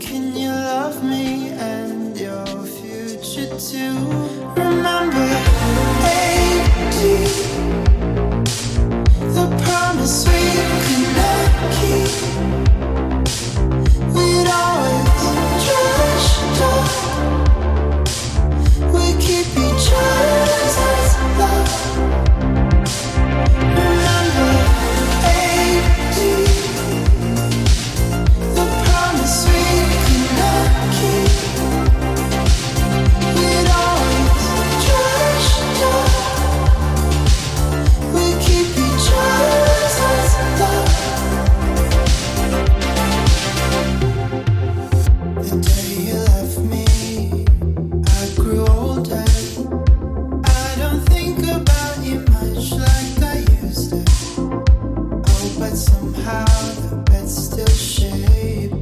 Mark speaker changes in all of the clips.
Speaker 1: Can you love me and your future too? Remember, baby, the promise we how the bed still shaped.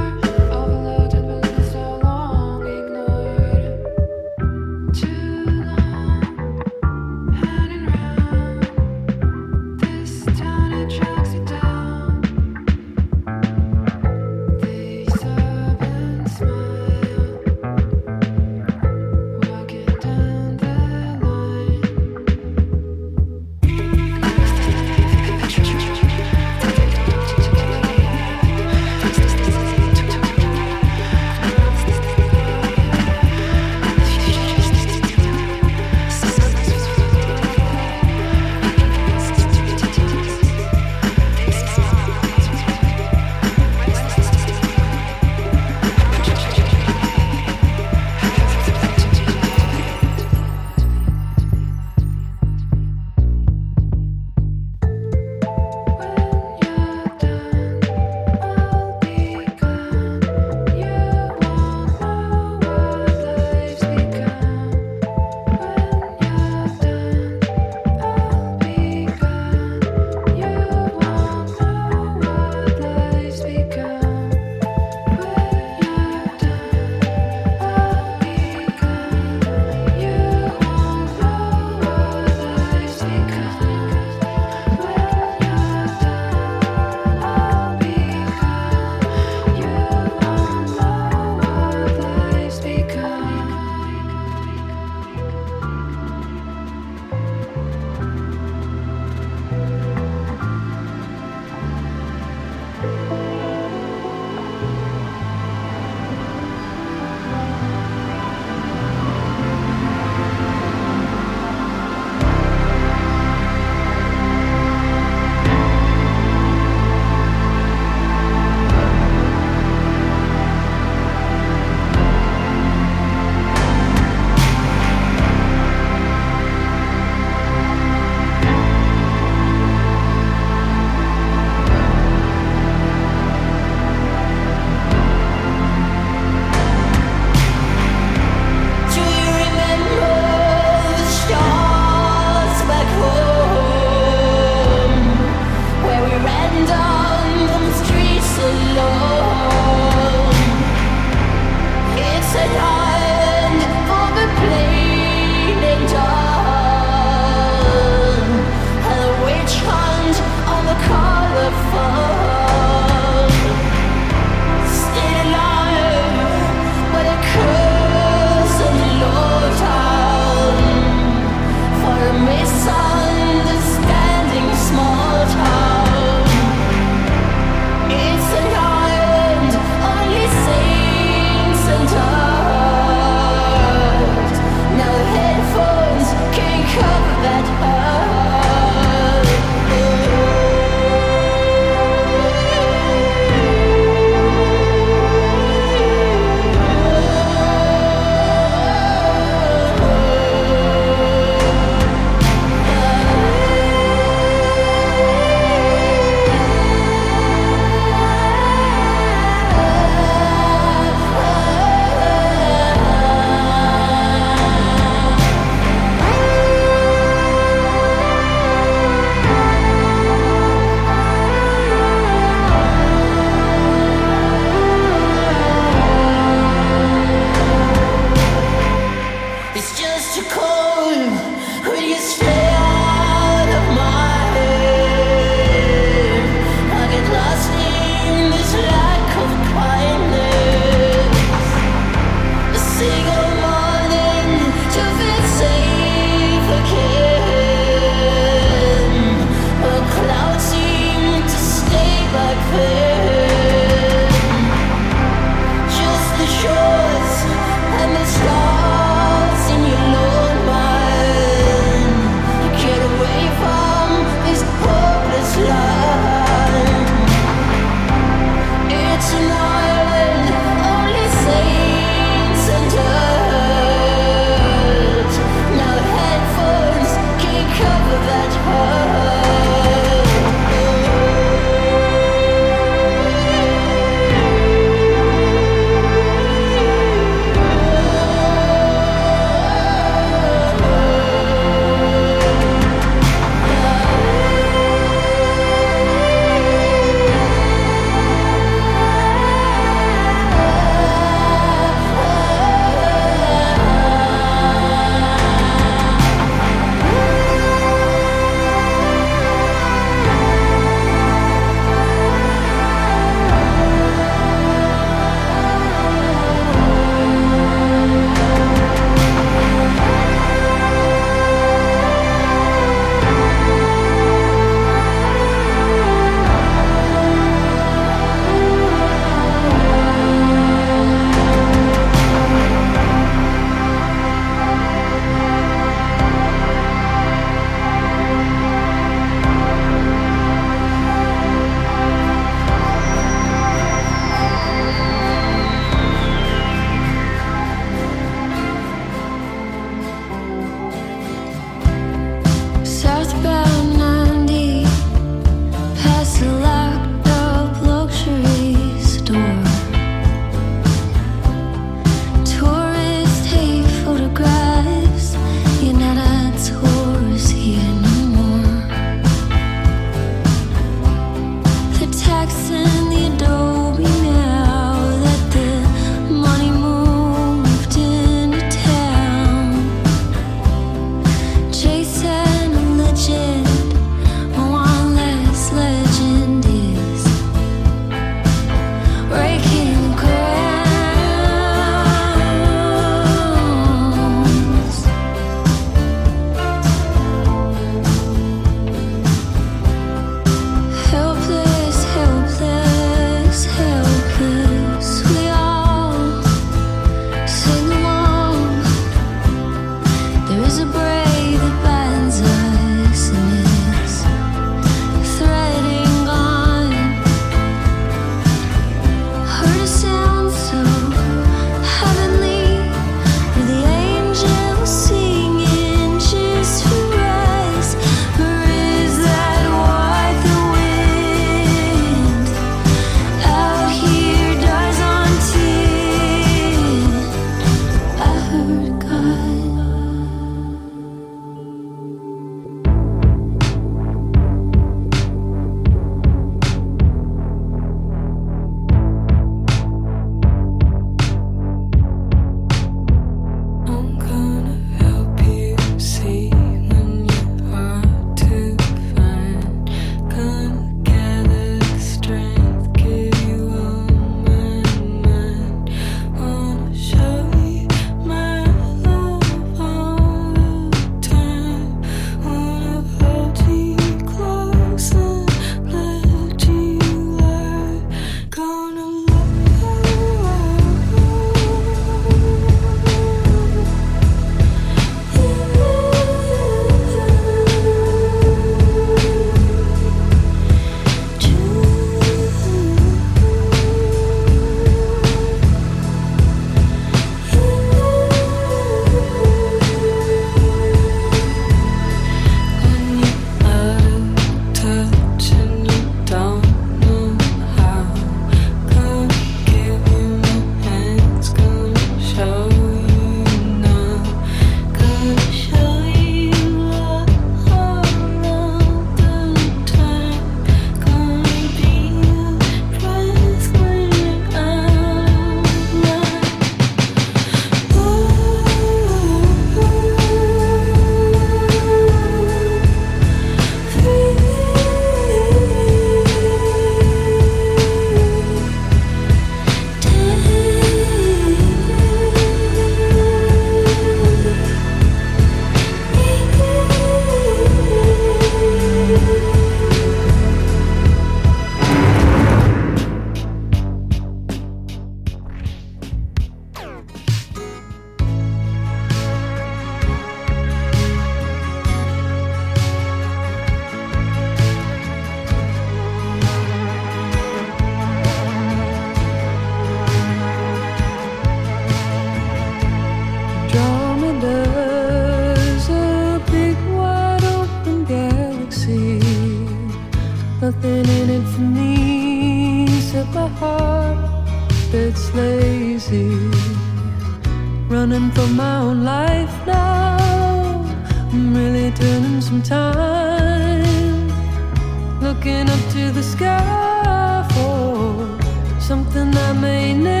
Speaker 2: looking up to the sky for something I may never.